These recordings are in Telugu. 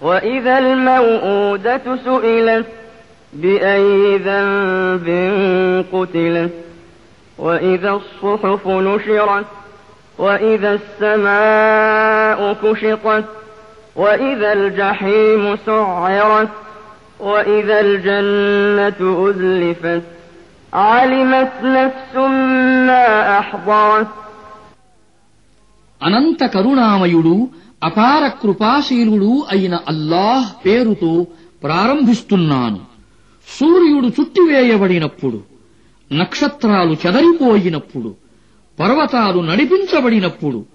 وإذا الموءودة سئلت بأي ذنب قتلت وإذا الصحف نشرت وإذا السماء كشطت وإذا الجحيم سعرت وإذا الجنة أزلفت علمت نفس ما أحضرت అనంత కరుణామయుడు అపార కృపాశీలుడు అయిన అల్లాహ్ పేరుతో ప్రారంభిస్తున్నాను. సూర్యుడు చుట్టివేయబడినప్పుడు నక్షత్రాలు చెదరిపోయినప్పుడు పర్వతాలు నడిపించబడినప్పుడు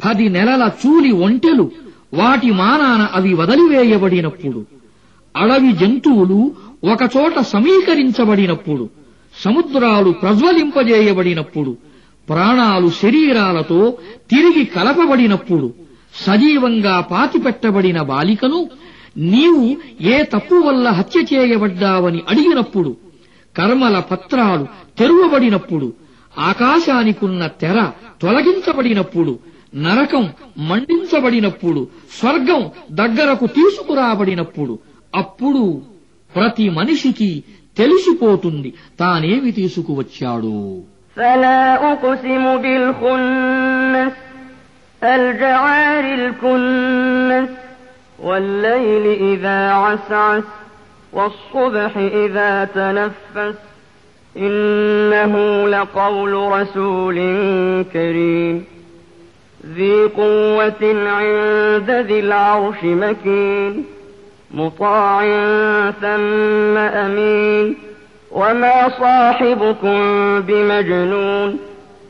పది నెలల చూలి ఒంటెలు వాటి మానాన అవి వదిలివేయబడినప్పుడు అడవి జంతువులు ఒకచోట సమీకరించబడినప్పుడు సముద్రాలు ప్రజ్వలింపజేయబడినప్పుడు ప్రాణాలు శరీరాలతో తిరిగి కలపబడినప్పుడు సజీవంగా పాతిపెట్టబడిన బాలికను నీవు ఏ తప్పు వల్ల హత్య చేయబడ్డావని అడిగినప్పుడు కర్మల పత్రాలు తెరువబడినప్పుడు ఆకాశానికున్న తెర తొలగించబడినప్పుడు నరకం మండించబడినప్పుడు స్వర్గం దగ్గరకు తీసుకురాబడినప్పుడు అప్పుడు ప్రతి మనిషికి తెలిసిపోతుంది తానేమి తీసుకువచ్చాడు. ఫలా బిల్ ఖున్నస్. الجوار الكنس والليل إذا عسعس والصبح إذا تنفس إنه لقول رسول كريم ذي قوة عند ذي العرش مكين مطاع ثم أمين وما صاحبكم بمجنون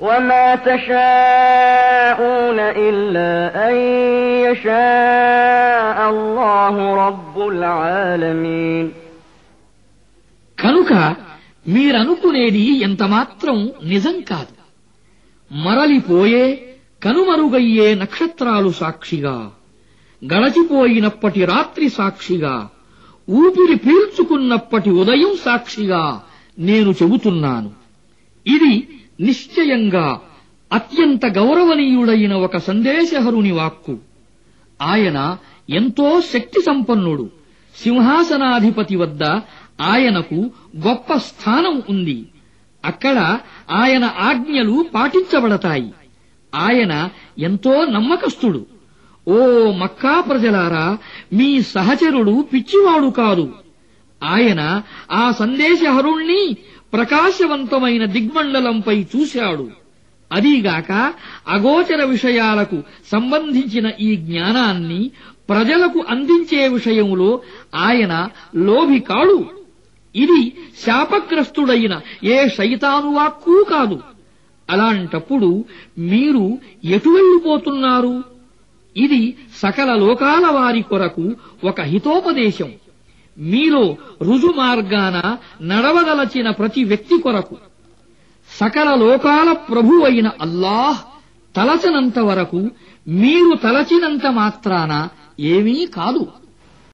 وما تشاءون إلا أن يشاء الله رب العالمين కనుక మీరనుకునేది ఎంతమాత్రం నిజం కాదు మరలిపోయే కనుమరుగయ్యే నక్షత్రాలు సాక్షిగా గడచిపోయినప్పటి రాత్రి సాక్షిగా ఊపిరి పీల్చుకున్నప్పటి ఉదయం సాక్షిగా నేను చెబుతున్నాను ఇది నిశ్చయంగా అత్యంత గౌరవనీయుడైన ఒక సందేశహరుని వాక్కు. ఆయన ఎంతో శక్తి సంపన్నుడు సింహాసనాధిపతి వద్ద ఆయనకు గొప్ప స్థానం ఉంది. అక్కడ ఆయన ఆజ్ఞలు పాటించబడతాయి. ఆయన ఎంతో నమ్మకస్తుడు. ఓ మక్కా ప్రజలారా మీ సహచరుడు పిచ్చివాడు కాదు. ఆయన ఆ సందేశహరుణ్ణి ప్రకాశవంతమైన దిగ్మండలంపై చూశాడు. అదీగాక అగోచర విషయాలకు సంబంధించిన ఈ జ్ఞానాన్ని ప్రజలకు అందించే విషయంలో ఆయన లోభి కాడు. ఇది శాపగ్రస్తుడైన ఏ శైతానువాక్కూ కాదు. అలాంటప్పుడు మీరు ఎటు వెళ్ళిపోతున్నారు? ఇది సకల లోకాల వారి కొరకు ఒక హితోపదేశం. మీలో రుజుమార్గాన నడవదలచిన ప్రతి వ్యక్తి కొరకు సకల లోకాల ప్రభు అయిన అల్లాహ్ తలచనంత వరకు మీరు తలచినంత మాత్రాన ఏమీ కాదు.